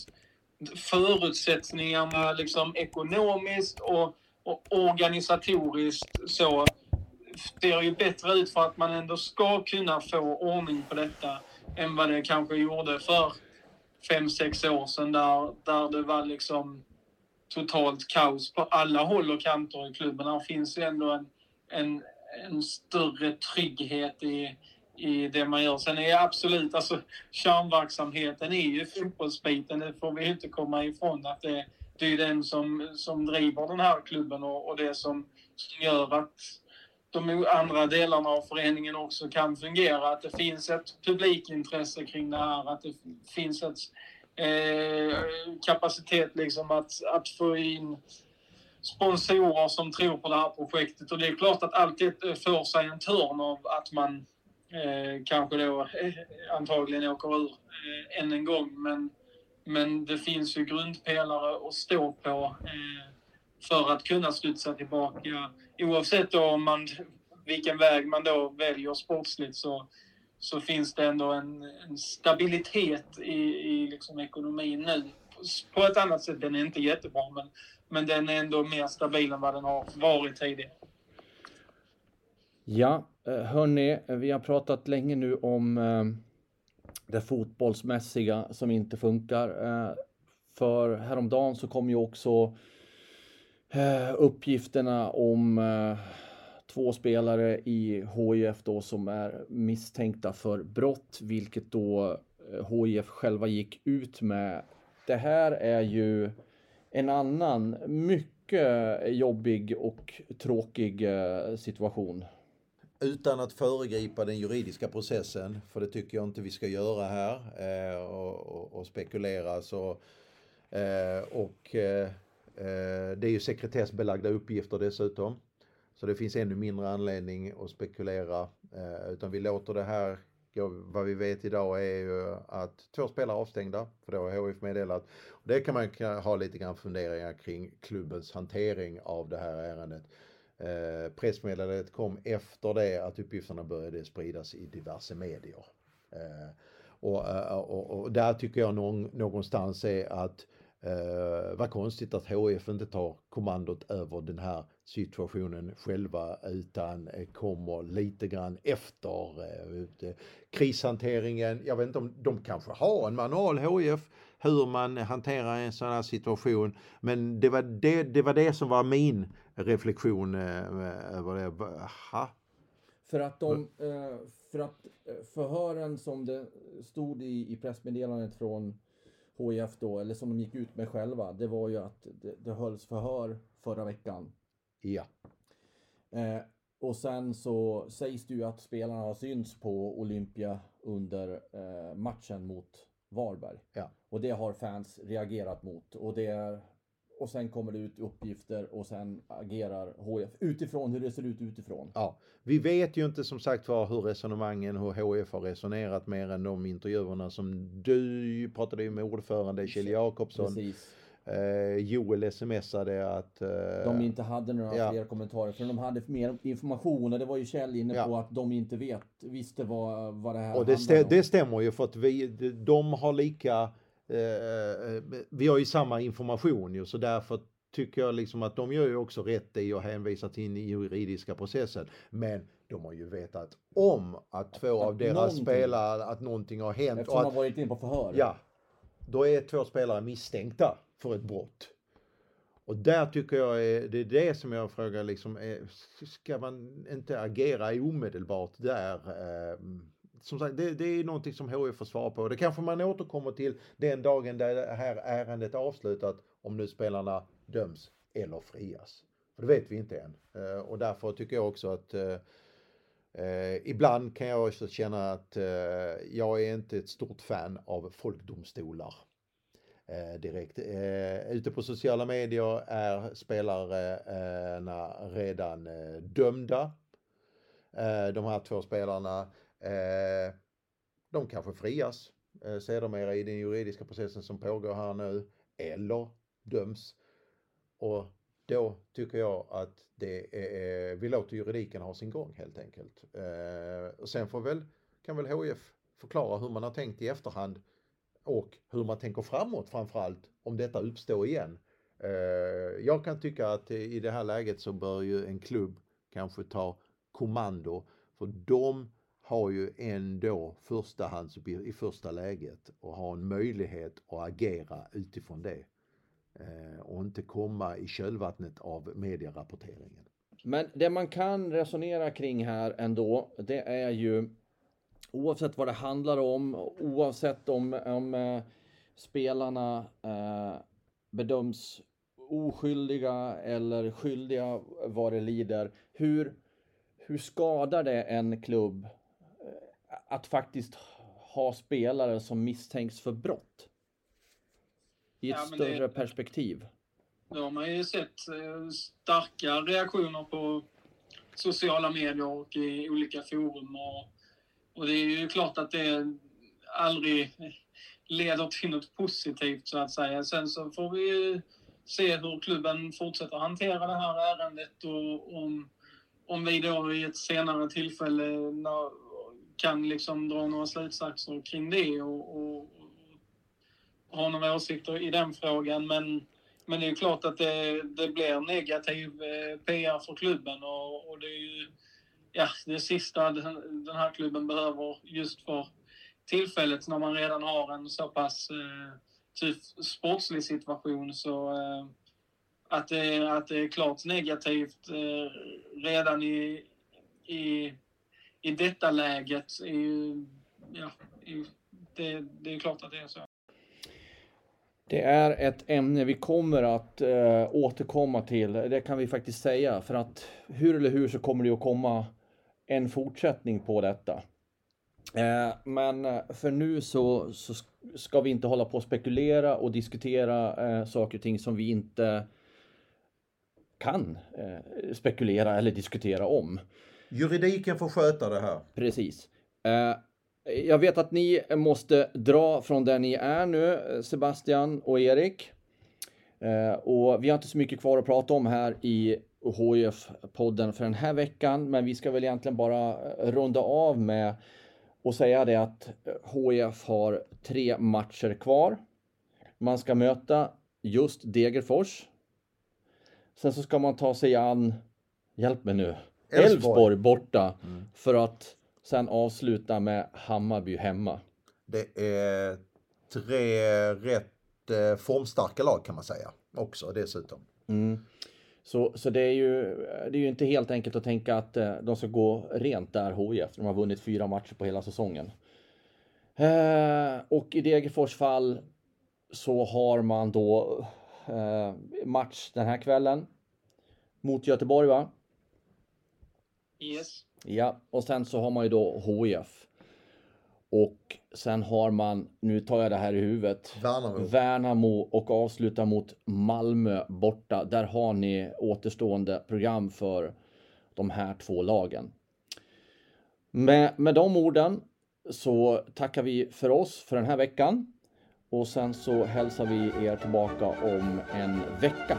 förutsättningarna liksom ekonomiskt och, och organisatoriskt så ser ju bättre ut för att man ändå ska kunna få ordning på detta än vad det kanske gjorde för fem, sex år sedan där, där det var liksom totalt kaos på alla håll och kanter i klubben. Här finns ju ändå en, en, en större trygghet i, i det man gör. Sen är absolut, alltså kärnverksamheten är ju fotbollsbiten. Det får vi inte komma ifrån. Att det, det är den som, som driver den här klubben och, och det som, som gör att de andra delarna av föreningen också kan fungera. Att det finns ett publikintresse kring det här. Att det finns ett eh, kapacitet liksom att, att få in sponsorer som tror på det här projektet. Och det är klart att allt det får sig en törn av att man eh, kanske då eh, antagligen åker ur eh, än en gång. Men, men det finns ju grundpelare att stå på eh, för att kunna studsa tillbaka. Oavsett då om man, vilken väg man då väljer sportsligt så, så finns det ändå en, en stabilitet i, i liksom ekonomin nu. På ett annat sätt, den är inte jättebra, men, men den är ändå mer stabil än vad den har varit tidigare. Ja, eh, hörni, eh, vi har pratat länge nu om eh, det fotbollsmässiga som inte funkar. För häromdagen så kom ju också uppgifterna om två spelare i HIF då som är misstänkta för brott, vilket då eh, HIF själva gick ut med. Det här är ju en annan mycket jobbig och tråkig eh, situation. Utan att föregripa den juridiska processen, för det tycker jag inte vi ska göra här eh, och, och, och, spekulera. Så, och det är ju sekretessbelagda uppgifter dessutom. Så det finns ännu mindre anledning att spekulera. Eh, utan vi låter det här gå. Vad vi vet idag är ju att två spelare är avstängda, för det har HIF meddelat. Det kan man ha lite grann funderingar kring klubbens hantering av det här ärendet. Eh, pressmeddelandet kom efter det att uppgifterna började spridas i diverse medier. Eh, och, eh, och, och, där tycker jag någon, någonstans är att eh, vad konstigt att HF inte tar kommandot över den här situationen själva utan eh, kommer lite grann efter eh, krishanteringen. Jag vet inte om de kanske har en manual HF hur man hanterar en sån här situation. Men det var det, det, var det som var min reflektion eh, över det. Aha. För att, de, eh, för att eh, förhören som det stod i, i pressmeddelandet från HIF då, eller som de gick ut med själva, det var ju att det, det hölls förhör förra veckan. Ja. Eh, och sen så sägs det ju att spelarna har synts på Olympia under eh, matchen mot Varberg. Ja. Och det har fans reagerat mot. Och, det är, och sen kommer det ut uppgifter och sen agerar HF utifrån hur det ser ut utifrån. Ja, vi vet ju inte som sagt var hur resonemangen, hur HF har resonerat mer än de intervjuerna som du pratade med ordförande Kjell Jakobsson. Precis. Eh, Joel smsade att... Eh, de inte hade några ja. fler kommentarer för de hade mer information och det var ju Kjell inne ja. på att de inte vet, visste vad, vad det här Och det, stä, om. det stämmer ju för att vi, de har lika... Eh, eh, vi har ju samma information ju så därför tycker jag liksom att de gör ju också rätt i att hänvisa till den juridiska processen. Men de har ju vetat om att två att av deras någonting. spelare, att någonting har hänt. Eftersom de har varit inne på förhör. Ja. Då är två spelare misstänkta för ett brott. Och där tycker jag är, det är det som jag frågar liksom, eh, är, ska man inte agera omedelbart där? Eh, som sagt, det, det, är någonting som HIF får svara på. Det kanske man återkommer till den dagen där det här ärendet är avslutat, om nu spelarna döms eller frias. För det vet vi inte än. Eh, och därför tycker jag också att eh, eh, ibland kan jag också känna att eh, jag är inte ett stort fan av folkdomstolar eh, direkt. Eh, ute på sociala medier är spelarna eh, redan eh, dömda. Eh, de här två spelarna, eh, de kanske frias eh, sedermera i den juridiska processen som pågår här nu eller döms. Och då tycker jag att det är, vi låter juridiken ha sin gång helt enkelt. Och sen får väl, kan väl HF förklara hur man har tänkt i efterhand och hur man tänker framåt framförallt om detta uppstår igen. Eh, jag kan tycka att i det här läget så bör ju en klubb kanske ta kommando för de har ju ändå förstahandsuppgift i första läget och har en möjlighet att agera utifrån det. Eh, och inte komma i kölvattnet av medierapporteringen. Men det man kan resonera kring här ändå, det är ju oavsett vad det handlar om, oavsett om, om eh, spelarna eh, bedöms oskyldiga eller skyldiga vad det lider. Hur, hur skadar det en klubb eh, att faktiskt ha spelare som misstänks för brott? I ett ja, större det, perspektiv. Då har man ju sett eh, starka reaktioner på sociala medier och i olika forum. Och och det är ju klart att det aldrig leder till något positivt så att säga. Sen så får vi se hur klubben fortsätter hantera det här ärendet och om, om vi då i ett senare tillfälle kan liksom dra några slutsatser kring det och, och, och ha några åsikter i den frågan. Men, men det är klart att det, det blir negativ eh, PR för klubben och, och det är ju ja, det sista den, den här klubben behöver just för tillfället när man redan har en så pass eh, tuff sportslig situation så eh, att, det, att det är klart negativt eh, redan i, i, i detta läget är ju, ja, det, det är klart att det är så. Det är ett ämne vi kommer att eh, återkomma till. Det kan vi faktiskt säga för att hur eller hur så kommer det att komma en fortsättning på detta. Eh, men eh, för nu så, så, ska vi inte hålla på och spekulera och diskutera eh, saker och ting som vi inte kan eh, spekulera eller diskutera om. Juridiken får sköta det här. Precis. Eh, jag vet att ni måste dra från där ni är nu, Sebastian och Erik. Och vi har inte så mycket kvar att prata om här i HIF-podden för den här veckan, men vi ska väl egentligen bara runda av med och säga det att HIF har tre matcher kvar. Man ska möta just Degerfors. Sen så ska man ta sig an, hjälp mig nu, Elfsborg borta mm. för att sen avsluta med Hammarby hemma. Det är tre rätt eh, formstarka lag kan man säga också dessutom. Mm. Så, så det, är ju, det är ju inte helt enkelt att tänka att eh, de ska gå rent där HIF. De har vunnit fyra matcher på hela säsongen. Eh, och i Degerfors fall så har man då eh, match den här kvällen mot Göteborg va? Yes. Ja, och sen så har man ju då HIF. Och sen har man, nu tar jag det här i huvudet, Värnamo, Värnamo och avslutar mot Malmö borta. Där har ni återstående program för de här två lagen. Med, med de orden så tackar vi för oss för den här veckan. Och sen så hälsar vi er tillbaka om en vecka.